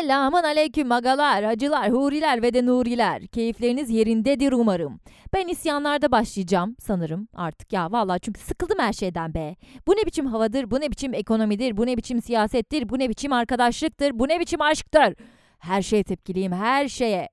Selamun aleyküm agalar, hacılar, huriler ve de nuriler. Keyifleriniz yerindedir umarım. Ben isyanlarda başlayacağım sanırım artık ya vallahi çünkü sıkıldım her şeyden be. Bu ne biçim havadır, bu ne biçim ekonomidir, bu ne biçim siyasettir, bu ne biçim arkadaşlıktır, bu ne biçim aşktır. Her şeye tepkiliyim, her şeye.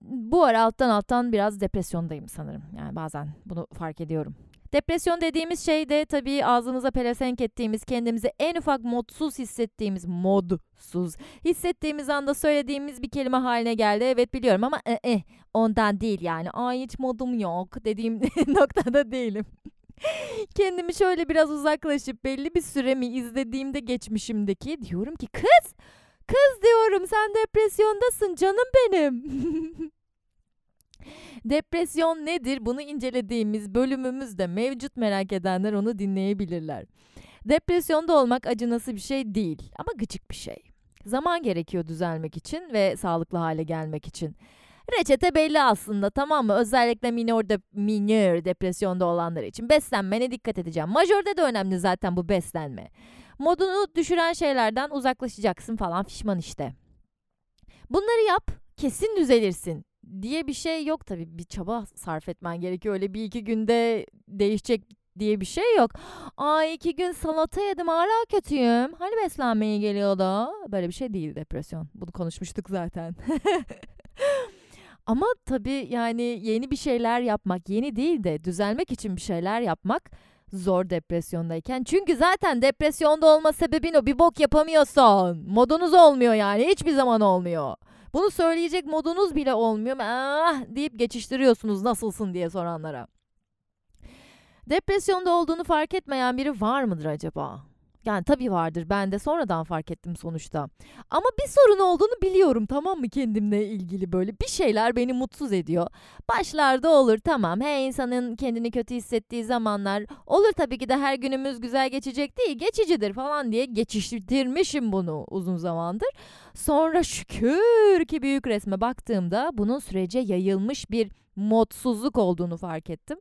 Bu ara alttan alttan biraz depresyondayım sanırım. Yani bazen bunu fark ediyorum. Depresyon dediğimiz şey de tabii ağzımıza pelesenk ettiğimiz, kendimizi en ufak modsuz hissettiğimiz, modsuz hissettiğimiz anda söylediğimiz bir kelime haline geldi. Evet biliyorum ama eh, eh, ondan değil yani. Ay hiç modum yok dediğim noktada değilim. Kendimi şöyle biraz uzaklaşıp belli bir süremi izlediğimde geçmişimdeki diyorum ki kız, kız diyorum sen depresyondasın canım benim. Depresyon nedir? Bunu incelediğimiz bölümümüzde mevcut merak edenler onu dinleyebilirler. Depresyonda olmak acınası bir şey değil ama gıcık bir şey. Zaman gerekiyor düzelmek için ve sağlıklı hale gelmek için. Reçete belli aslında tamam mı? Özellikle minor, de, minor depresyonda olanlar için. Beslenmene dikkat edeceğim. Majörde de önemli zaten bu beslenme. Modunu düşüren şeylerden uzaklaşacaksın falan fişman işte. Bunları yap, kesin düzelirsin diye bir şey yok tabii. Bir çaba sarf etmen gerekiyor. Öyle bir iki günde değişecek diye bir şey yok. Ay iki gün salata yedim hala kötüyüm. Hani beslenmeye geliyordu? Böyle bir şey değil depresyon. Bunu konuşmuştuk zaten. Ama tabii yani yeni bir şeyler yapmak, yeni değil de düzelmek için bir şeyler yapmak zor depresyondayken. Çünkü zaten depresyonda olma sebebin o bir bok yapamıyorsun. Modunuz olmuyor yani hiçbir zaman olmuyor. Bunu söyleyecek modunuz bile olmuyor. Ah deyip geçiştiriyorsunuz nasılsın diye soranlara. Depresyonda olduğunu fark etmeyen biri var mıdır acaba? Yani tabii vardır. Ben de sonradan fark ettim sonuçta. Ama bir sorun olduğunu biliyorum tamam mı kendimle ilgili böyle. Bir şeyler beni mutsuz ediyor. Başlarda olur tamam. Her insanın kendini kötü hissettiği zamanlar olur tabii ki de her günümüz güzel geçecek değil. Geçicidir falan diye geçiştirmişim bunu uzun zamandır. Sonra şükür ki büyük resme baktığımda bunun sürece yayılmış bir mutsuzluk olduğunu fark ettim.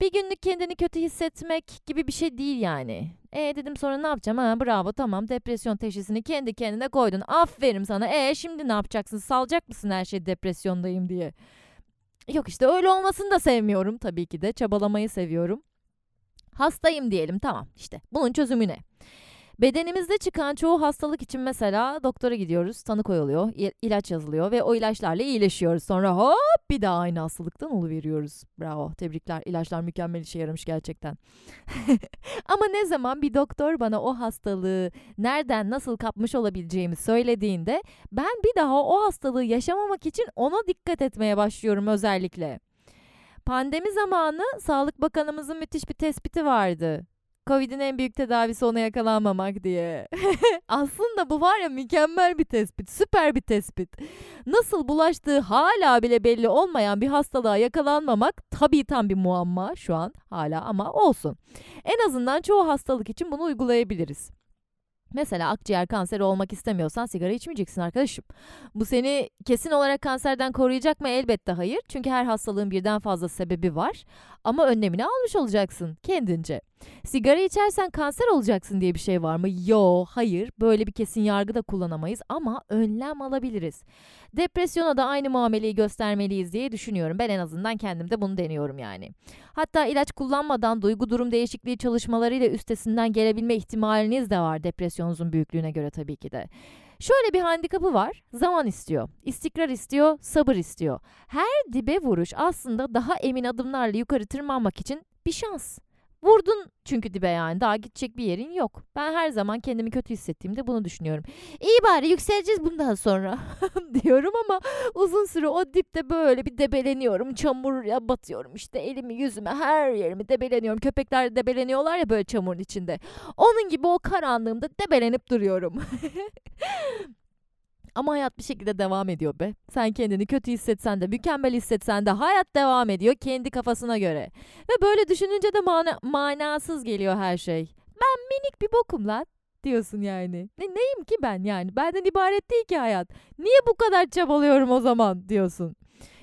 Bir günlük kendini kötü hissetmek gibi bir şey değil yani. E dedim sonra ne yapacağım? Ha bravo tamam depresyon teşhisini kendi kendine koydun. Aferin sana. E şimdi ne yapacaksın? Salacak mısın her şey depresyondayım diye? Yok işte öyle olmasını da sevmiyorum tabii ki de. Çabalamayı seviyorum. Hastayım diyelim tamam işte. Bunun çözümü ne? Bedenimizde çıkan çoğu hastalık için mesela doktora gidiyoruz, tanı koyuluyor, ilaç yazılıyor ve o ilaçlarla iyileşiyoruz. Sonra hop bir daha aynı hastalıktan veriyoruz. Bravo, tebrikler. İlaçlar mükemmel işe yaramış gerçekten. Ama ne zaman bir doktor bana o hastalığı nereden nasıl kapmış olabileceğimi söylediğinde ben bir daha o hastalığı yaşamamak için ona dikkat etmeye başlıyorum özellikle. Pandemi zamanı Sağlık Bakanımızın müthiş bir tespiti vardı. Covid'in en büyük tedavisi ona yakalanmamak diye. Aslında bu var ya mükemmel bir tespit, süper bir tespit. Nasıl bulaştığı hala bile belli olmayan bir hastalığa yakalanmamak tabii tam bir muamma şu an hala ama olsun. En azından çoğu hastalık için bunu uygulayabiliriz. Mesela akciğer kanseri olmak istemiyorsan sigara içmeyeceksin arkadaşım. Bu seni kesin olarak kanserden koruyacak mı? Elbette hayır. Çünkü her hastalığın birden fazla sebebi var. Ama önlemini almış olacaksın kendince. Sigara içersen kanser olacaksın diye bir şey var mı? Yo, hayır. Böyle bir kesin yargı da kullanamayız ama önlem alabiliriz. Depresyona da aynı muameleyi göstermeliyiz diye düşünüyorum. Ben en azından kendimde bunu deniyorum yani. Hatta ilaç kullanmadan duygu durum değişikliği çalışmalarıyla üstesinden gelebilme ihtimaliniz de var depresyonunuzun büyüklüğüne göre tabii ki de. Şöyle bir handikapı var. Zaman istiyor, istikrar istiyor, sabır istiyor. Her dibe vuruş aslında daha emin adımlarla yukarı tırmanmak için bir şans. Vurdun çünkü dibe yani daha gidecek bir yerin yok. Ben her zaman kendimi kötü hissettiğimde bunu düşünüyorum. İyi bari yükseleceğiz bundan sonra diyorum ama uzun süre o dipte böyle bir debeleniyorum. Çamura batıyorum işte elimi yüzüme her yerimi debeleniyorum. Köpekler debeleniyorlar ya böyle çamurun içinde. Onun gibi o karanlığımda debelenip duruyorum. Ama hayat bir şekilde devam ediyor be. Sen kendini kötü hissetsen de, mükemmel hissetsen de hayat devam ediyor kendi kafasına göre. Ve böyle düşününce de mana manasız geliyor her şey. Ben minik bir bokum lan diyorsun yani. Ne, neyim ki ben yani? Benden ibaret değil ki hayat. Niye bu kadar çabalıyorum o zaman diyorsun.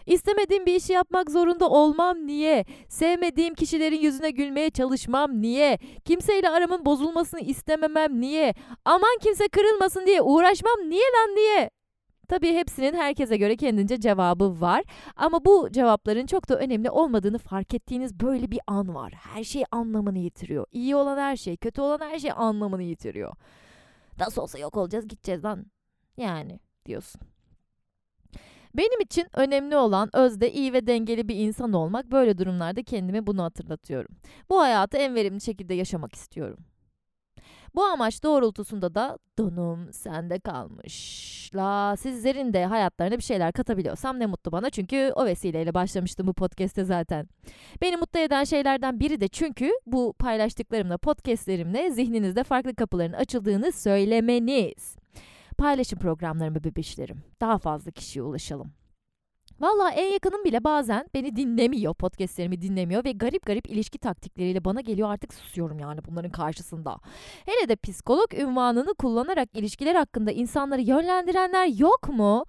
İstemediğim bir işi yapmak zorunda olmam niye? Sevmediğim kişilerin yüzüne gülmeye çalışmam niye? Kimseyle aramın bozulmasını istememem niye? Aman kimse kırılmasın diye uğraşmam niye lan niye? Tabii hepsinin herkese göre kendince cevabı var. Ama bu cevapların çok da önemli olmadığını fark ettiğiniz böyle bir an var. Her şey anlamını yitiriyor. İyi olan her şey, kötü olan her şey anlamını yitiriyor. Nasıl olsa yok olacağız gideceğiz lan. Yani diyorsun. Benim için önemli olan özde iyi ve dengeli bir insan olmak. Böyle durumlarda kendime bunu hatırlatıyorum. Bu hayatı en verimli şekilde yaşamak istiyorum. Bu amaç doğrultusunda da donum sende kalmış. La sizlerin de hayatlarına bir şeyler katabiliyorsam ne mutlu bana. Çünkü o vesileyle başlamıştım bu podcast'te zaten. Beni mutlu eden şeylerden biri de çünkü bu paylaştıklarımla, podcastlerimle zihninizde farklı kapıların açıldığını söylemeniz. Paylaşın programlarımı bebişlerim. Daha fazla kişiye ulaşalım. Valla en yakınım bile bazen beni dinlemiyor, podcastlerimi dinlemiyor ve garip garip ilişki taktikleriyle bana geliyor artık susuyorum yani bunların karşısında. Hele de psikolog ünvanını kullanarak ilişkiler hakkında insanları yönlendirenler yok mu?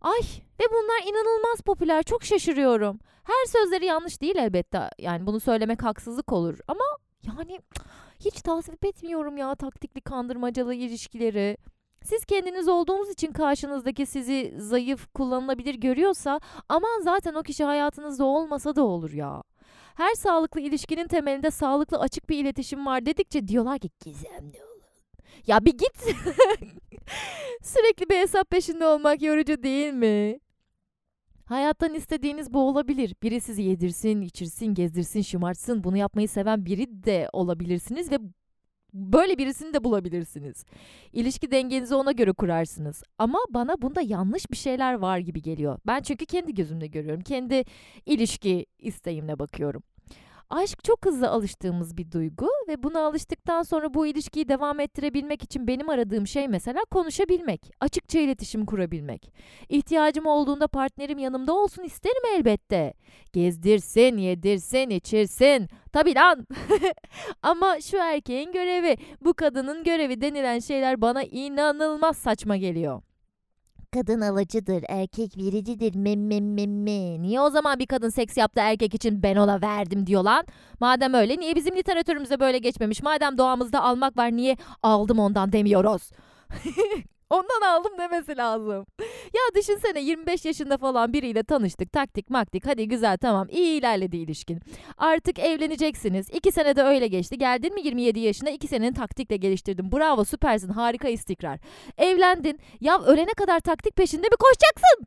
Ay ve bunlar inanılmaz popüler çok şaşırıyorum. Her sözleri yanlış değil elbette yani bunu söylemek haksızlık olur ama yani hiç tasvip etmiyorum ya taktikli kandırmacalı ilişkileri. Siz kendiniz olduğunuz için karşınızdaki sizi zayıf, kullanılabilir görüyorsa aman zaten o kişi hayatınızda olmasa da olur ya. Her sağlıklı ilişkinin temelinde sağlıklı açık bir iletişim var dedikçe diyorlar ki gizemli olun. Ya bir git. Sürekli bir hesap peşinde olmak yorucu değil mi? Hayattan istediğiniz bu olabilir. Biri sizi yedirsin, içirsin, gezdirsin, şımartsın. Bunu yapmayı seven biri de olabilirsiniz ve Böyle birisini de bulabilirsiniz. İlişki dengenizi ona göre kurarsınız. Ama bana bunda yanlış bir şeyler var gibi geliyor. Ben çünkü kendi gözümle görüyorum. Kendi ilişki isteğimle bakıyorum. Aşk çok hızlı alıştığımız bir duygu ve buna alıştıktan sonra bu ilişkiyi devam ettirebilmek için benim aradığım şey mesela konuşabilmek, açıkça iletişim kurabilmek. İhtiyacım olduğunda partnerim yanımda olsun isterim elbette. Gezdirsin, yedirsin, içirsin. Tabii lan. Ama şu erkeğin görevi, bu kadının görevi denilen şeyler bana inanılmaz saçma geliyor. Kadın alıcıdır, erkek vericidir. Mem mem mem me. Niye o zaman bir kadın seks yaptı erkek için ben ona verdim diyor lan? Madem öyle niye bizim literatürümüze böyle geçmemiş? Madem doğamızda almak var niye aldım ondan demiyoruz? Ondan aldım demesi lazım. Ya düşünsene 25 yaşında falan biriyle tanıştık taktik maktik hadi güzel tamam iyi ilerledi ilişkin. Artık evleneceksiniz. 2 sene de öyle geçti. Geldin mi 27 yaşına 2 senenin taktikle geliştirdim. Bravo süpersin harika istikrar. Evlendin. Ya ölene kadar taktik peşinde mi koşacaksın?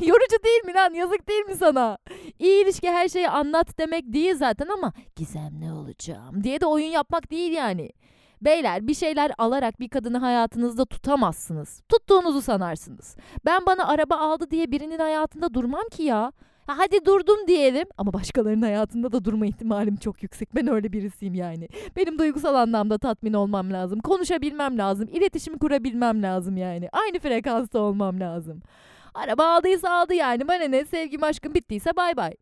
Yorucu değil mi lan? Yazık değil mi sana? İyi ilişki her şeyi anlat demek değil zaten ama gizemli olacağım diye de oyun yapmak değil yani. Beyler bir şeyler alarak bir kadını hayatınızda tutamazsınız. Tuttuğunuzu sanarsınız. Ben bana araba aldı diye birinin hayatında durmam ki ya. Ha, hadi durdum diyelim ama başkalarının hayatında da durma ihtimalim çok yüksek. Ben öyle birisiyim yani. Benim duygusal anlamda tatmin olmam lazım. Konuşabilmem lazım. iletişim kurabilmem lazım yani. Aynı frekansta olmam lazım. Araba aldıysa aldı yani. Bana ne sevgim aşkım bittiyse bay bay.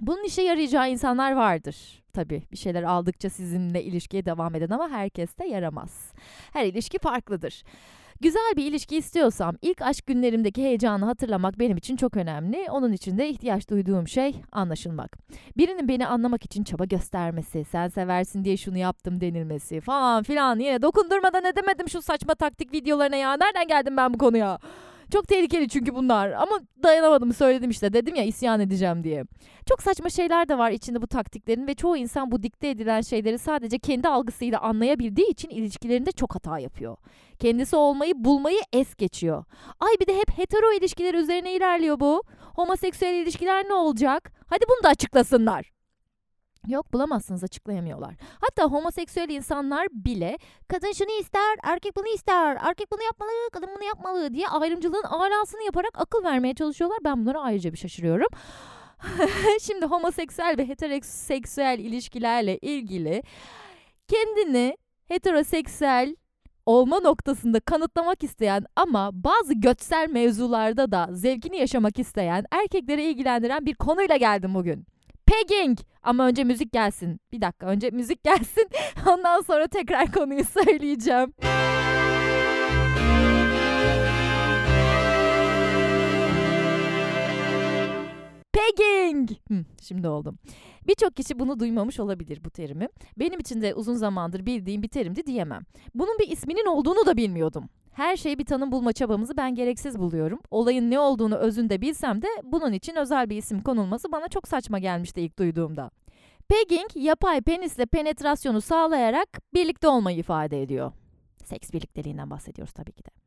Bunun işe yarayacağı insanlar vardır. Tabii bir şeyler aldıkça sizinle ilişkiye devam eden ama herkes de yaramaz. Her ilişki farklıdır. Güzel bir ilişki istiyorsam ilk aşk günlerimdeki heyecanı hatırlamak benim için çok önemli. Onun için de ihtiyaç duyduğum şey anlaşılmak. Birinin beni anlamak için çaba göstermesi, sen seversin diye şunu yaptım denilmesi falan filan. Yine dokundurmadan edemedim şu saçma taktik videolarına ya. Nereden geldim ben bu konuya? Çok tehlikeli çünkü bunlar. Ama dayanamadım söyledim işte. Dedim ya isyan edeceğim diye. Çok saçma şeyler de var içinde bu taktiklerin ve çoğu insan bu dikte edilen şeyleri sadece kendi algısıyla anlayabildiği için ilişkilerinde çok hata yapıyor. Kendisi olmayı bulmayı es geçiyor. Ay bir de hep hetero ilişkiler üzerine ilerliyor bu. Homoseksüel ilişkiler ne olacak? Hadi bunu da açıklasınlar. Yok bulamazsınız açıklayamıyorlar. Hatta homoseksüel insanlar bile kadın şunu ister, erkek bunu ister, erkek bunu yapmalı, kadın bunu yapmalı diye ayrımcılığın alasını yaparak akıl vermeye çalışıyorlar. Ben bunlara ayrıca bir şaşırıyorum. Şimdi homoseksüel ve heteroseksüel ilişkilerle ilgili kendini heteroseksüel olma noktasında kanıtlamak isteyen ama bazı götsel mevzularda da zevkini yaşamak isteyen erkeklere ilgilendiren bir konuyla geldim bugün. Pegging. Ama önce müzik gelsin. Bir dakika önce müzik gelsin. Ondan sonra tekrar konuyu söyleyeceğim. Pegging! Şimdi oldum. Birçok kişi bunu duymamış olabilir bu terimi. Benim için de uzun zamandır bildiğim bir terimdi diyemem. Bunun bir isminin olduğunu da bilmiyordum. Her şeyi bir tanım bulma çabamızı ben gereksiz buluyorum. Olayın ne olduğunu özünde bilsem de bunun için özel bir isim konulması bana çok saçma gelmişti ilk duyduğumda. Pegging, yapay penisle penetrasyonu sağlayarak birlikte olmayı ifade ediyor. Seks birlikteliğinden bahsediyoruz tabii ki de.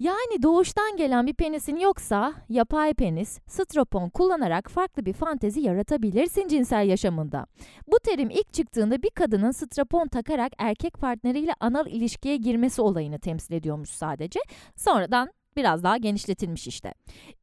Yani doğuştan gelen bir penisin yoksa yapay penis, stropon kullanarak farklı bir fantezi yaratabilirsin cinsel yaşamında. Bu terim ilk çıktığında bir kadının stropon takarak erkek partneriyle anal ilişkiye girmesi olayını temsil ediyormuş sadece. Sonradan biraz daha genişletilmiş işte.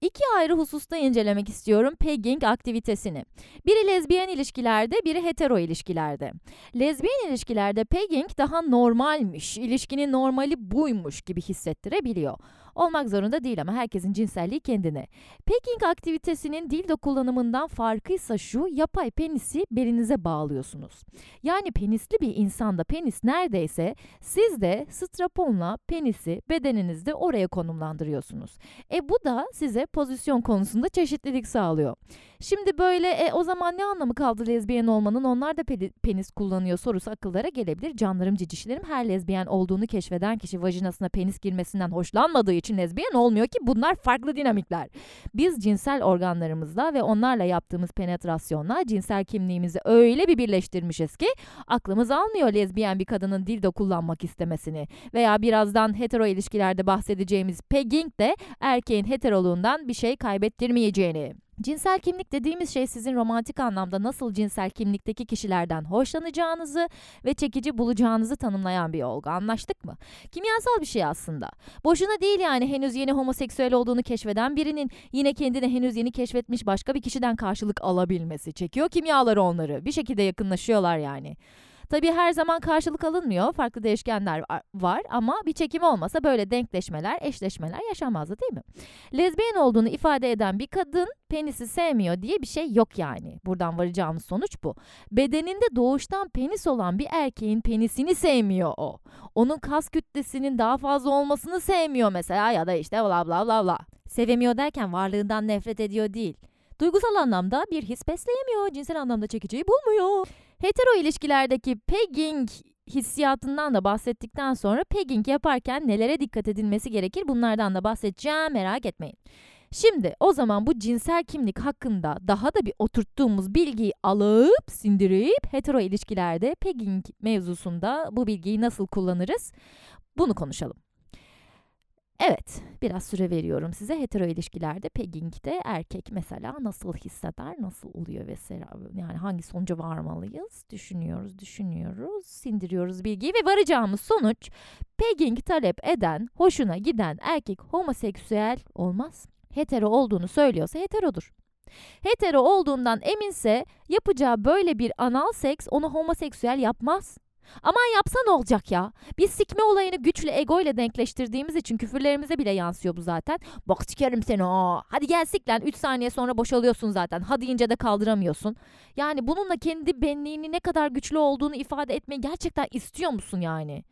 İki ayrı hususta incelemek istiyorum pegging aktivitesini. Biri lezbiyen ilişkilerde, biri hetero ilişkilerde. Lezbiyen ilişkilerde pegging daha normalmiş, ilişkinin normali buymuş gibi hissettirebiliyor. Olmak zorunda değil ama herkesin cinselliği kendine. Pegging aktivitesinin dildo kullanımından farkıysa şu, yapay penisi belinize bağlıyorsunuz. Yani penisli bir insanda penis neredeyse siz de straponla penisi bedeninizde oraya konumlandırıyorsunuz. E bu da size pozisyon konusunda çeşitlilik sağlıyor. Şimdi böyle e, o zaman ne anlamı kaldı lezbiyen olmanın onlar da penis kullanıyor sorusu akıllara gelebilir. Canlarım cicişlerim her lezbiyen olduğunu keşfeden kişi vajinasına penis girmesinden hoşlanmadığı için lezbiyen olmuyor ki bunlar farklı dinamikler. Biz cinsel organlarımızla ve onlarla yaptığımız penetrasyonla cinsel kimliğimizi öyle bir birleştirmişiz ki aklımız almıyor lezbiyen bir kadının dildo kullanmak istemesini veya birazdan hetero ilişkilerde bahsedeceğimiz pegging de erkeğin heteroluğundan bir şey kaybettirmeyeceğini. Cinsel kimlik dediğimiz şey sizin romantik anlamda nasıl cinsel kimlikteki kişilerden hoşlanacağınızı ve çekici bulacağınızı tanımlayan bir olgu. Anlaştık mı? Kimyasal bir şey aslında. Boşuna değil yani henüz yeni homoseksüel olduğunu keşfeden birinin yine kendine henüz yeni keşfetmiş başka bir kişiden karşılık alabilmesi. Çekiyor kimyaları onları. Bir şekilde yakınlaşıyorlar yani. Tabii her zaman karşılık alınmıyor. Farklı değişkenler var ama bir çekim olmasa böyle denkleşmeler, eşleşmeler yaşanmazdı değil mi? Lezbiyen olduğunu ifade eden bir kadın penisi sevmiyor diye bir şey yok yani. Buradan varacağımız sonuç bu. Bedeninde doğuştan penis olan bir erkeğin penisini sevmiyor o. Onun kas kütlesinin daha fazla olmasını sevmiyor mesela ya da işte bla bla bla bla. Sevemiyor derken varlığından nefret ediyor değil. Duygusal anlamda bir his besleyemiyor, cinsel anlamda çekiciyi bulmuyor. Hetero ilişkilerdeki pegging hissiyatından da bahsettikten sonra pegging yaparken nelere dikkat edilmesi gerekir bunlardan da bahsedeceğim merak etmeyin. Şimdi o zaman bu cinsel kimlik hakkında daha da bir oturttuğumuz bilgiyi alıp sindirip hetero ilişkilerde pegging mevzusunda bu bilgiyi nasıl kullanırız bunu konuşalım. Evet, biraz süre veriyorum size. Hetero ilişkilerde pegging'de erkek mesela nasıl hisseder, nasıl oluyor vesaire. Yani hangi sonuca varmalıyız? Düşünüyoruz, düşünüyoruz, sindiriyoruz bilgiyi ve varacağımız sonuç pegging talep eden, hoşuna giden erkek homoseksüel olmaz. Hetero olduğunu söylüyorsa heterodur. Hetero olduğundan eminse yapacağı böyle bir anal seks onu homoseksüel yapmaz. Aman yapsa ne olacak ya? Biz sikme olayını güçle ego ile denkleştirdiğimiz için küfürlerimize bile yansıyor bu zaten. Bak sikerim seni o. Hadi gel sik lan 3 saniye sonra boşalıyorsun zaten. Hadi ince de kaldıramıyorsun. Yani bununla kendi benliğini ne kadar güçlü olduğunu ifade etmeyi gerçekten istiyor musun yani?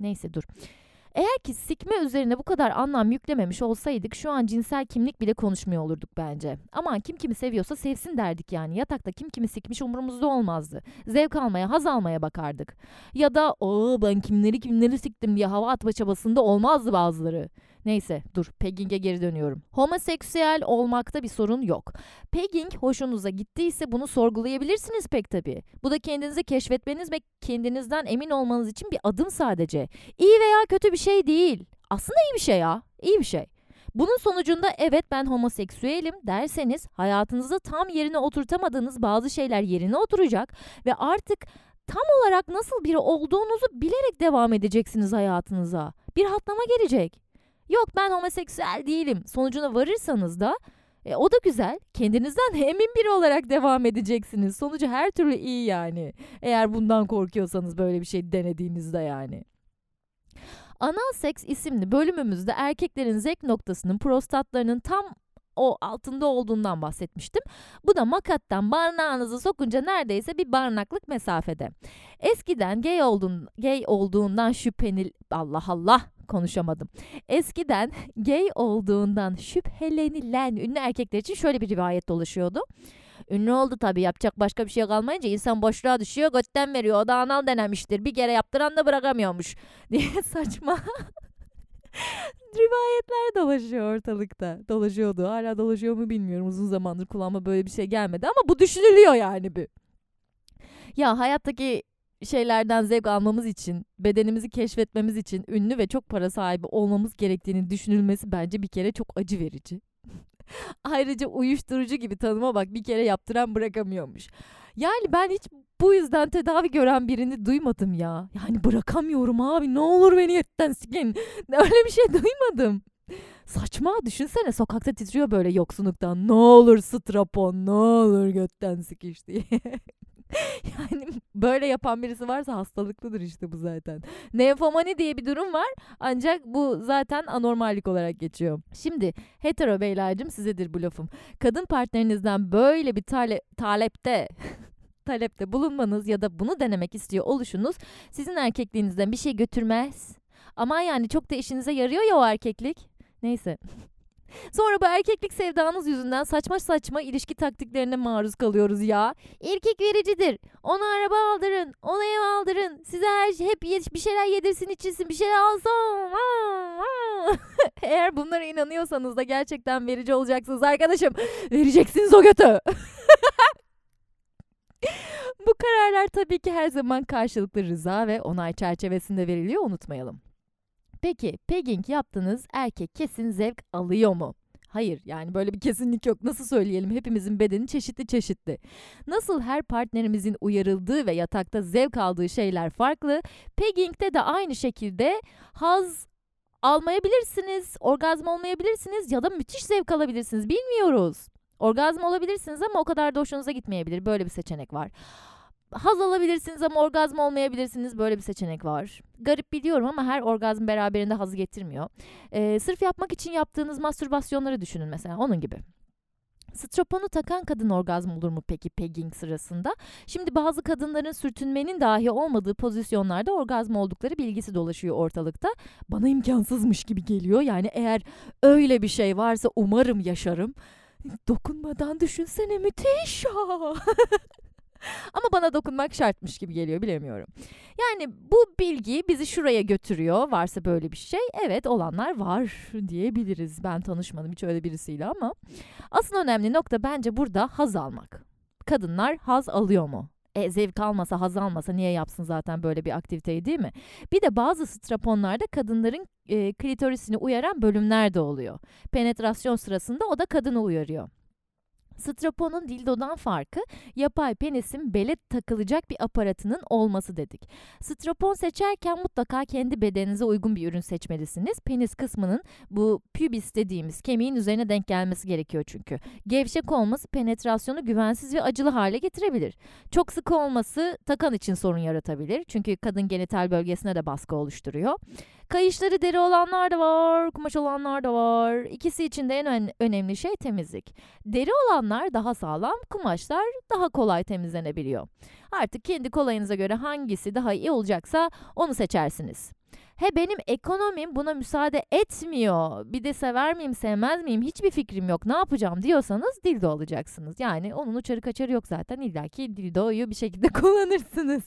Neyse dur. Eğer ki sikme üzerine bu kadar anlam yüklememiş olsaydık şu an cinsel kimlik bile konuşmuyor olurduk bence. Aman kim kimi seviyorsa sevsin derdik yani. Yatakta kim kimi sikmiş umurumuzda olmazdı. Zevk almaya, haz almaya bakardık. Ya da o ben kimleri kimleri siktim diye hava atma çabasında olmazdı bazıları. Neyse dur pegging'e geri dönüyorum. Homoseksüel olmakta bir sorun yok. Pegging hoşunuza gittiyse bunu sorgulayabilirsiniz pek tabii. Bu da kendinizi keşfetmeniz ve kendinizden emin olmanız için bir adım sadece. İyi veya kötü bir şey değil. Aslında iyi bir şey ya. İyi bir şey. Bunun sonucunda evet ben homoseksüelim derseniz hayatınızda tam yerine oturtamadığınız bazı şeyler yerine oturacak ve artık tam olarak nasıl biri olduğunuzu bilerek devam edeceksiniz hayatınıza. Bir rahatlama gelecek. Yok ben homoseksüel değilim sonucuna varırsanız da e, o da güzel. Kendinizden emin biri olarak devam edeceksiniz. Sonucu her türlü iyi yani. Eğer bundan korkuyorsanız böyle bir şey denediğinizde yani. Anal seks isimli bölümümüzde erkeklerin zevk noktasının prostatlarının tam o altında olduğundan bahsetmiştim. Bu da makattan barnağınızı sokunca neredeyse bir barnaklık mesafede. Eskiden gay, olduğun, gay olduğundan şüphenil... Allah Allah konuşamadım. Eskiden gay olduğundan şüphelenilen ünlü erkekler için şöyle bir rivayet dolaşıyordu. Ünlü oldu tabii yapacak başka bir şey kalmayınca insan boşluğa düşüyor götten veriyor o da anal denemiştir bir kere yaptıran da bırakamıyormuş diye saçma rivayetler dolaşıyor ortalıkta. Dolaşıyordu. Hala dolaşıyor mu bilmiyorum. Uzun zamandır kulağıma böyle bir şey gelmedi ama bu düşünülüyor yani bir. Ya hayattaki şeylerden zevk almamız için, bedenimizi keşfetmemiz için ünlü ve çok para sahibi olmamız gerektiğini düşünülmesi bence bir kere çok acı verici. Ayrıca uyuşturucu gibi tanıma bak bir kere yaptıran bırakamıyormuş. Yani ben hiç bu yüzden tedavi gören birini duymadım ya. Yani bırakamıyorum abi ne olur beni yetten sikin. Öyle bir şey duymadım. Saçma düşünsene sokakta titriyor böyle yoksunluktan. Ne olur strapon ne olur götten sikiş diye. yani böyle yapan birisi varsa hastalıklıdır işte bu zaten. Nefomani diye bir durum var ancak bu zaten anormallik olarak geçiyor. Şimdi hetero beylercim sizedir bu lafım. Kadın partnerinizden böyle bir tale talepte talepte bulunmanız ya da bunu denemek istiyor oluşunuz sizin erkekliğinizden bir şey götürmez. Ama yani çok da işinize yarıyor ya o erkeklik. Neyse. Sonra bu erkeklik sevdanız yüzünden saçma saçma ilişki taktiklerine maruz kalıyoruz ya. Erkek vericidir. Ona araba aldırın, ona ev aldırın. Size her şey hep bir şeyler yedirsin, içilsin, bir şeyler alsın. Eğer bunlara inanıyorsanız da gerçekten verici olacaksınız arkadaşım. Vereceksiniz o götü. Bu kararlar tabii ki her zaman karşılıklı rıza ve onay çerçevesinde veriliyor unutmayalım. Peki pegging yaptığınız erkek kesin zevk alıyor mu? Hayır yani böyle bir kesinlik yok. Nasıl söyleyelim hepimizin bedeni çeşitli çeşitli. Nasıl her partnerimizin uyarıldığı ve yatakta zevk aldığı şeyler farklı. Pegging'de de aynı şekilde haz almayabilirsiniz, orgazm olmayabilirsiniz ya da müthiş zevk alabilirsiniz. Bilmiyoruz. Orgazm olabilirsiniz ama o kadar da hoşunuza gitmeyebilir. Böyle bir seçenek var. Haz alabilirsiniz ama orgazm olmayabilirsiniz. Böyle bir seçenek var. Garip biliyorum ama her orgazm beraberinde haz getirmiyor. Ee, sırf yapmak için yaptığınız mastürbasyonları düşünün mesela onun gibi. Stroponu takan kadın orgazm olur mu peki pegging sırasında? Şimdi bazı kadınların sürtünmenin dahi olmadığı pozisyonlarda orgazm oldukları bilgisi dolaşıyor ortalıkta. Bana imkansızmış gibi geliyor. Yani eğer öyle bir şey varsa umarım yaşarım. Dokunmadan düşünsene müthiş. Ama bana dokunmak şartmış gibi geliyor bilemiyorum. Yani bu bilgi bizi şuraya götürüyor. Varsa böyle bir şey. Evet olanlar var diyebiliriz. Ben tanışmadım hiç öyle birisiyle ama. Asıl önemli nokta bence burada haz almak. Kadınlar haz alıyor mu? E, zevk almasa, haz almasa niye yapsın zaten böyle bir aktiviteyi değil mi? Bir de bazı straponlarda kadınların e, klitorisini uyaran bölümler de oluyor. Penetrasyon sırasında o da kadını uyarıyor. Straponun dildodan farkı yapay penisin bele takılacak bir aparatının olması dedik. Strapon seçerken mutlaka kendi bedeninize uygun bir ürün seçmelisiniz. Penis kısmının bu pubis dediğimiz kemiğin üzerine denk gelmesi gerekiyor çünkü. Gevşek olması penetrasyonu güvensiz ve acılı hale getirebilir. Çok sıkı olması takan için sorun yaratabilir. Çünkü kadın genital bölgesine de baskı oluşturuyor. Kayışları deri olanlar da var, kumaş olanlar da var. İkisi için de en önemli şey temizlik. Deri olanlar daha sağlam, kumaşlar daha kolay temizlenebiliyor. Artık kendi kolayınıza göre hangisi daha iyi olacaksa onu seçersiniz. He benim ekonomim buna müsaade etmiyor. Bir de sever miyim sevmez miyim hiçbir fikrim yok. Ne yapacağım diyorsanız dildo alacaksınız. Yani onun uçarı kaçarı yok zaten. İlla ki dildoyu bir şekilde kullanırsınız.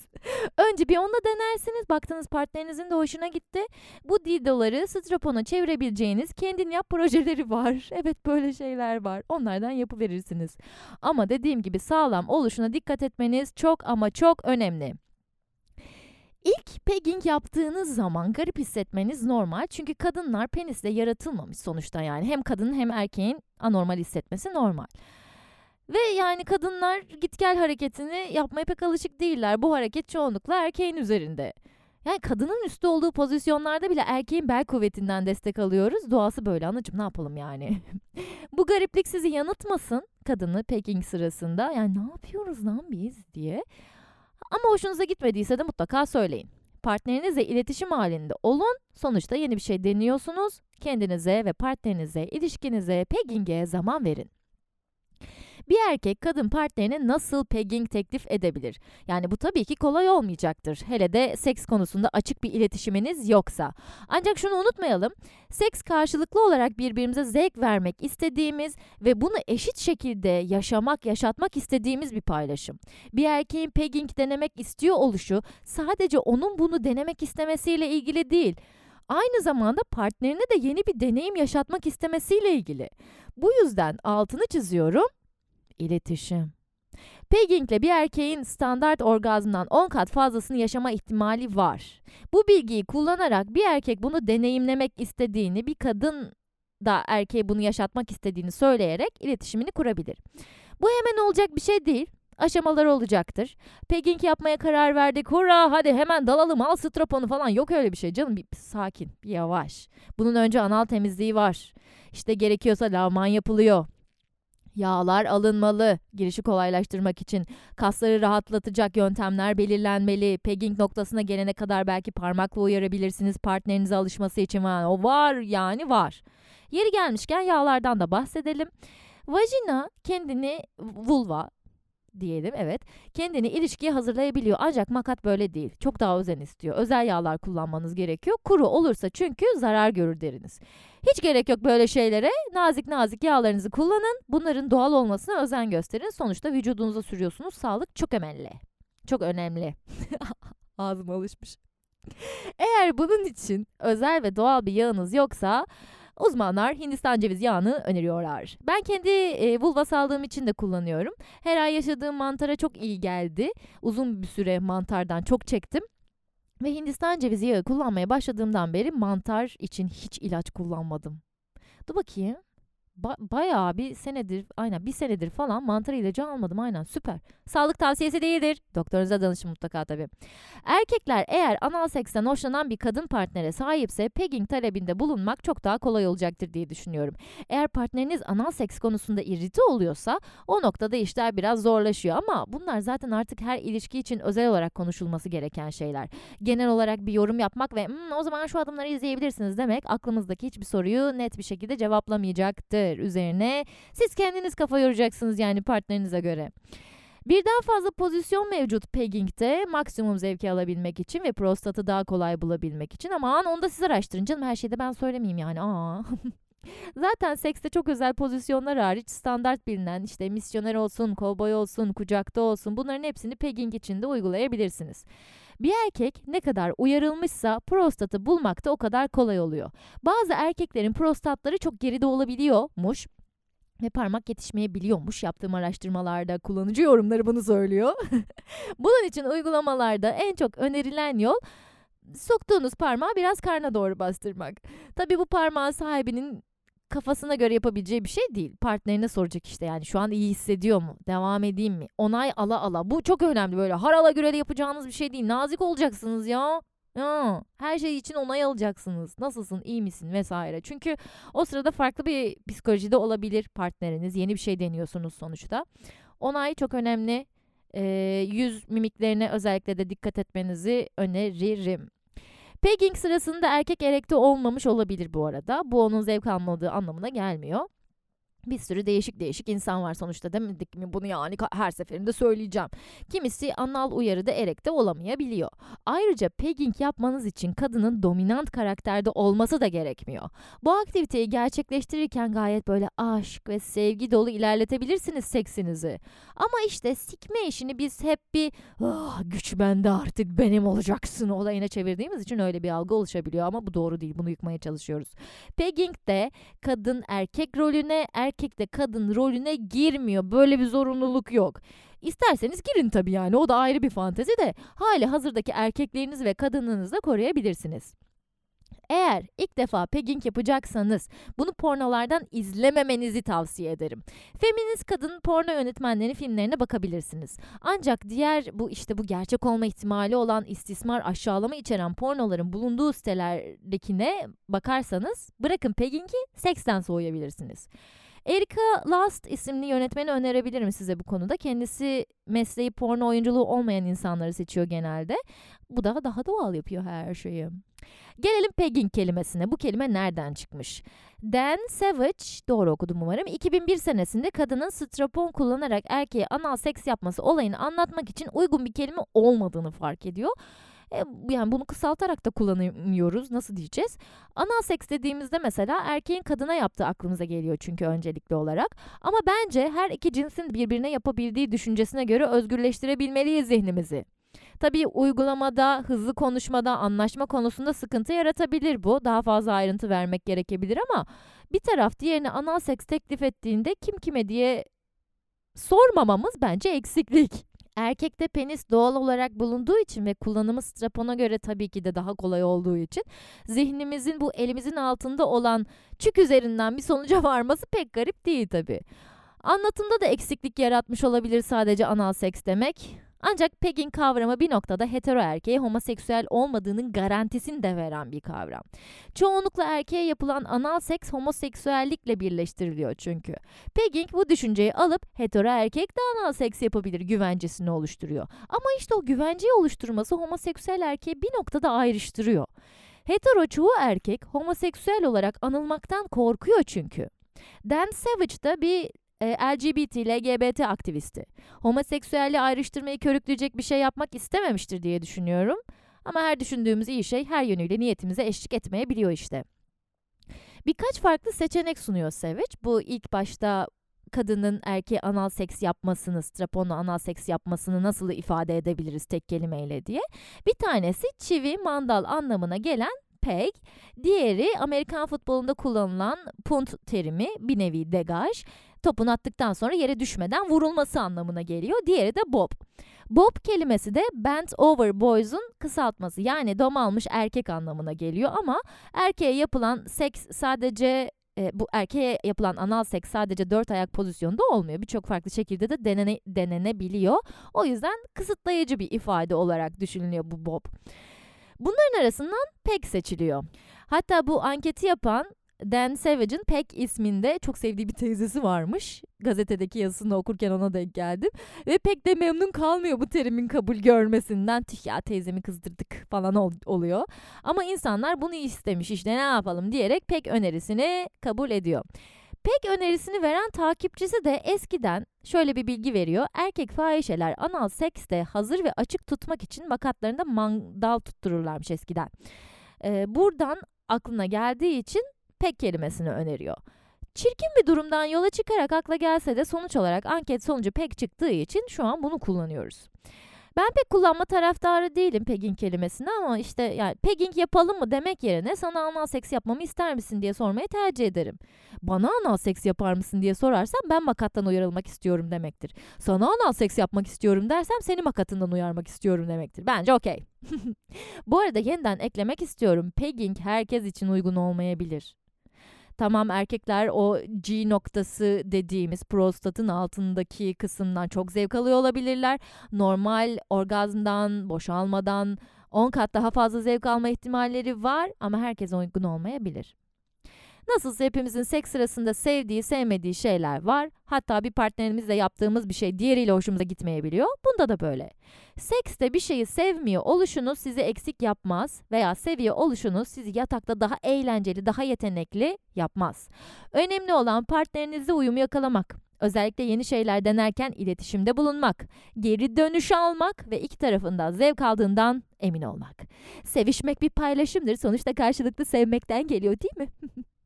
Önce bir onunla denersiniz. Baktığınız partnerinizin de hoşuna gitti. Bu dildoları strapona çevirebileceğiniz kendin yap projeleri var. Evet böyle şeyler var. Onlardan yapıverirsiniz. Ama dediğim gibi sağlam oluşuna dikkat etmeniz çok ama çok önemli. Pegging yaptığınız zaman garip hissetmeniz normal. Çünkü kadınlar penisle yaratılmamış sonuçta yani. Hem kadının hem erkeğin anormal hissetmesi normal. Ve yani kadınlar git gel hareketini yapmaya pek alışık değiller. Bu hareket çoğunlukla erkeğin üzerinde. Yani kadının üstü olduğu pozisyonlarda bile erkeğin bel kuvvetinden destek alıyoruz. Doğası böyle anacığım ne yapalım yani. Bu gariplik sizi yanıltmasın kadını pegging sırasında. Yani ne yapıyoruz lan biz diye. Ama hoşunuza gitmediyse de mutlaka söyleyin. Partnerinizle iletişim halinde olun. Sonuçta yeni bir şey deniyorsunuz. Kendinize ve partnerinize, ilişkinize, pegging'e zaman verin. Bir erkek kadın partnerine nasıl pegging teklif edebilir? Yani bu tabii ki kolay olmayacaktır. Hele de seks konusunda açık bir iletişiminiz yoksa. Ancak şunu unutmayalım. Seks karşılıklı olarak birbirimize zevk vermek istediğimiz ve bunu eşit şekilde yaşamak, yaşatmak istediğimiz bir paylaşım. Bir erkeğin pegging denemek istiyor oluşu sadece onun bunu denemek istemesiyle ilgili değil aynı zamanda partnerine de yeni bir deneyim yaşatmak istemesiyle ilgili. Bu yüzden altını çiziyorum. İletişim. Pegging ile bir erkeğin standart orgazmdan 10 kat fazlasını yaşama ihtimali var. Bu bilgiyi kullanarak bir erkek bunu deneyimlemek istediğini, bir kadın da erkeğe bunu yaşatmak istediğini söyleyerek iletişimini kurabilir. Bu hemen olacak bir şey değil aşamaları olacaktır. Pegging yapmaya karar verdik. Hurra hadi hemen dalalım al stroponu falan. Yok öyle bir şey canım. Bir, bir sakin, bir yavaş. Bunun önce anal temizliği var. İşte gerekiyorsa lavman yapılıyor. Yağlar alınmalı. Girişi kolaylaştırmak için kasları rahatlatacak yöntemler belirlenmeli. Pegging noktasına gelene kadar belki parmakla uyarabilirsiniz partnerinize alışması için. Var. O var yani var. Yeri gelmişken yağlardan da bahsedelim. Vajina kendini vulva diyelim evet. Kendini ilişkiye hazırlayabiliyor ancak makat böyle değil. Çok daha özen istiyor. Özel yağlar kullanmanız gerekiyor. Kuru olursa çünkü zarar görür deriniz. Hiç gerek yok böyle şeylere. Nazik nazik yağlarınızı kullanın. Bunların doğal olmasına özen gösterin. Sonuçta vücudunuza sürüyorsunuz. Sağlık çok önemli çok önemli. Ağzım alışmış. Eğer bunun için özel ve doğal bir yağınız yoksa Uzmanlar Hindistan ceviz yağını öneriyorlar. Ben kendi e, vulva sağlığım için de kullanıyorum. Her ay yaşadığım mantara çok iyi geldi. Uzun bir süre mantardan çok çektim. Ve Hindistan cevizi yağı kullanmaya başladığımdan beri mantar için hiç ilaç kullanmadım. Dur bakayım ba- bayağı bir senedir, aynen bir senedir falan mantar ilacı almadım aynen süper. Sağlık tavsiyesi değildir. Doktorunuza danışın mutlaka tabii. Erkekler eğer anal seksten hoşlanan bir kadın partnere sahipse pegging talebinde bulunmak çok daha kolay olacaktır diye düşünüyorum. Eğer partneriniz anal seks konusunda irrite oluyorsa o noktada işler biraz zorlaşıyor ama bunlar zaten artık her ilişki için özel olarak konuşulması gereken şeyler. Genel olarak bir yorum yapmak ve hmm, o zaman şu adımları izleyebilirsiniz demek aklımızdaki hiçbir soruyu net bir şekilde cevaplamayacaktır üzerine siz kendiniz kafa yoracaksınız yani partnerinize göre. Birden fazla pozisyon mevcut pegging'de maksimum zevki alabilmek için ve prostatı daha kolay bulabilmek için. Aman onu da siz araştırın canım her şeyde ben söylemeyeyim yani. Aa. Zaten sekste çok özel pozisyonlar hariç standart bilinen işte misyoner olsun, kovboy olsun, kucakta olsun bunların hepsini pegging içinde uygulayabilirsiniz. Bir erkek ne kadar uyarılmışsa prostatı bulmak da o kadar kolay oluyor. Bazı erkeklerin prostatları çok geride olabiliyormuş ve parmak yetişmeyebiliyormuş. Yaptığım araştırmalarda kullanıcı yorumları bunu söylüyor. Bunun için uygulamalarda en çok önerilen yol soktuğunuz parmağı biraz karna doğru bastırmak. Tabii bu parmağın sahibinin kafasına göre yapabileceği bir şey değil. Partnerine soracak işte yani şu an iyi hissediyor mu? Devam edeyim mi? Onay ala ala. Bu çok önemli böyle harala göre de yapacağınız bir şey değil. Nazik olacaksınız ya. Ya, her şey için onay alacaksınız. Nasılsın, iyi misin vesaire. Çünkü o sırada farklı bir psikolojide olabilir partneriniz. Yeni bir şey deniyorsunuz sonuçta. Onay çok önemli. Ee, yüz mimiklerine özellikle de dikkat etmenizi öneririm. Pegging sırasında erkek erekte olmamış olabilir bu arada. Bu onun zevk almadığı anlamına gelmiyor bir sürü değişik değişik insan var sonuçta demedik mi bunu yani her seferinde söyleyeceğim. Kimisi anal uyarıda erekte olamayabiliyor. Ayrıca pegging yapmanız için kadının dominant karakterde olması da gerekmiyor. Bu aktiviteyi gerçekleştirirken gayet böyle aşk ve sevgi dolu ilerletebilirsiniz seksinizi. Ama işte sikme işini biz hep bir oh, güç bende artık benim olacaksın olayına çevirdiğimiz için öyle bir algı oluşabiliyor ama bu doğru değil bunu yıkmaya çalışıyoruz. Pegging de kadın erkek rolüne erkek erkek de kadın rolüne girmiyor. Böyle bir zorunluluk yok. İsterseniz girin tabii yani o da ayrı bir fantezi de hali hazırdaki erkeklerinizi ve kadınınızı koruyabilirsiniz. Eğer ilk defa pegging yapacaksanız bunu pornolardan izlememenizi tavsiye ederim. Feminist kadın porno yönetmenleri filmlerine bakabilirsiniz. Ancak diğer bu işte bu gerçek olma ihtimali olan istismar aşağılama içeren pornoların bulunduğu sitelerdekine bakarsanız bırakın peggingi seksten soğuyabilirsiniz. Erika Last isimli yönetmeni önerebilirim size bu konuda. Kendisi mesleği porno oyunculuğu olmayan insanları seçiyor genelde. Bu da daha doğal yapıyor her şeyi. Gelelim pegging kelimesine. Bu kelime nereden çıkmış? Dan Savage, doğru okudum umarım, 2001 senesinde kadının strapon kullanarak erkeğe anal seks yapması olayını anlatmak için uygun bir kelime olmadığını fark ediyor. E, yani bunu kısaltarak da kullanamıyoruz. Nasıl diyeceğiz? Anal seks dediğimizde mesela erkeğin kadına yaptığı aklımıza geliyor çünkü öncelikli olarak. Ama bence her iki cinsin birbirine yapabildiği düşüncesine göre özgürleştirebilmeliyiz zihnimizi. Tabii uygulamada, hızlı konuşmada, anlaşma konusunda sıkıntı yaratabilir bu. Daha fazla ayrıntı vermek gerekebilir ama bir taraf diğerine anal seks teklif ettiğinde kim kime diye sormamamız bence eksiklik. Erkekte penis doğal olarak bulunduğu için ve kullanımı strapona göre tabii ki de daha kolay olduğu için zihnimizin bu elimizin altında olan çük üzerinden bir sonuca varması pek garip değil tabii. Anlatımda da eksiklik yaratmış olabilir sadece anal seks demek. Ancak pegging kavramı bir noktada hetero erkeğe homoseksüel olmadığının garantisini de veren bir kavram. Çoğunlukla erkeğe yapılan anal seks homoseksüellikle birleştiriliyor çünkü. Pegging bu düşünceyi alıp hetero erkek de anal seks yapabilir güvencesini oluşturuyor. Ama işte o güvenceyi oluşturması homoseksüel erkeği bir noktada ayrıştırıyor. Hetero çoğu erkek homoseksüel olarak anılmaktan korkuyor çünkü. Dan Savage da bir e, LGBT, LGBT aktivisti. Homoseksüelliği ayrıştırmayı körükleyecek bir şey yapmak istememiştir diye düşünüyorum. Ama her düşündüğümüz iyi şey her yönüyle niyetimize eşlik etmeyebiliyor işte. Birkaç farklı seçenek sunuyor Savage. Bu ilk başta kadının erkeğe anal seks yapmasını, straponla anal seks yapmasını nasıl ifade edebiliriz tek kelimeyle diye. Bir tanesi çivi, mandal anlamına gelen peg. Diğeri Amerikan futbolunda kullanılan punt terimi, bir nevi degaj topun attıktan sonra yere düşmeden vurulması anlamına geliyor. Diğeri de bob. Bob kelimesi de bent over boys'un kısaltması yani dom almış erkek anlamına geliyor ama erkeğe yapılan seks sadece e, bu erkeğe yapılan anal seks sadece dört ayak pozisyonda olmuyor. Birçok farklı şekilde de denene, denenebiliyor. O yüzden kısıtlayıcı bir ifade olarak düşünülüyor bu bob. Bunların arasından pek seçiliyor. Hatta bu anketi yapan Dan Savage'ın Peck isminde çok sevdiği bir teyzesi varmış. Gazetedeki yazısını okurken ona denk geldim. Ve pek de memnun kalmıyor bu terimin kabul görmesinden. Tüh ya teyzemi kızdırdık falan ol- oluyor. Ama insanlar bunu istemiş işte ne yapalım diyerek Peck önerisini kabul ediyor. Peck önerisini veren takipçisi de eskiden şöyle bir bilgi veriyor. Erkek fahişeler anal sekste hazır ve açık tutmak için makatlarında mandal tuttururlarmış eskiden. Ee, buradan aklına geldiği için pek kelimesini öneriyor. Çirkin bir durumdan yola çıkarak akla gelse de sonuç olarak anket sonucu pek çıktığı için şu an bunu kullanıyoruz. Ben pek kullanma taraftarı değilim pegging kelimesini ama işte yani pegging yapalım mı demek yerine sana anal seks yapmamı ister misin diye sormayı tercih ederim. Bana anal seks yapar mısın diye sorarsan ben makattan uyarılmak istiyorum demektir. Sana anal seks yapmak istiyorum dersem seni makatından uyarmak istiyorum demektir. Bence okey. Bu arada yeniden eklemek istiyorum. Pegging herkes için uygun olmayabilir. Tamam erkekler o G noktası dediğimiz prostatın altındaki kısımdan çok zevk alıyor olabilirler. Normal orgazmdan, boşalmadan 10 kat daha fazla zevk alma ihtimalleri var ama herkes uygun olmayabilir. Nasılsa hepimizin seks sırasında sevdiği, sevmediği şeyler var. Hatta bir partnerimizle yaptığımız bir şey diğeriyle hoşumuza gitmeyebiliyor. Bunda da böyle. Sekste bir şeyi sevmiyor oluşunuz sizi eksik yapmaz veya seviyor oluşunuz sizi yatakta daha eğlenceli, daha yetenekli yapmaz. Önemli olan partnerinizle uyumu yakalamak. Özellikle yeni şeyler denerken iletişimde bulunmak, geri dönüş almak ve iki tarafından zevk aldığından emin olmak. Sevişmek bir paylaşımdır. Sonuçta karşılıklı sevmekten geliyor değil mi?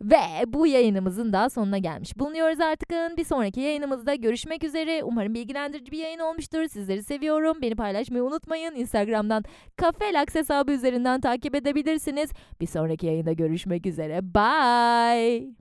Ve bu yayınımızın da sonuna gelmiş bulunuyoruz artık. Bir sonraki yayınımızda görüşmek üzere. Umarım bilgilendirici bir yayın olmuştur. Sizleri seviyorum. Beni paylaşmayı unutmayın. Instagram'dan Kafelaks hesabı üzerinden takip edebilirsiniz. Bir sonraki yayında görüşmek üzere. Bye.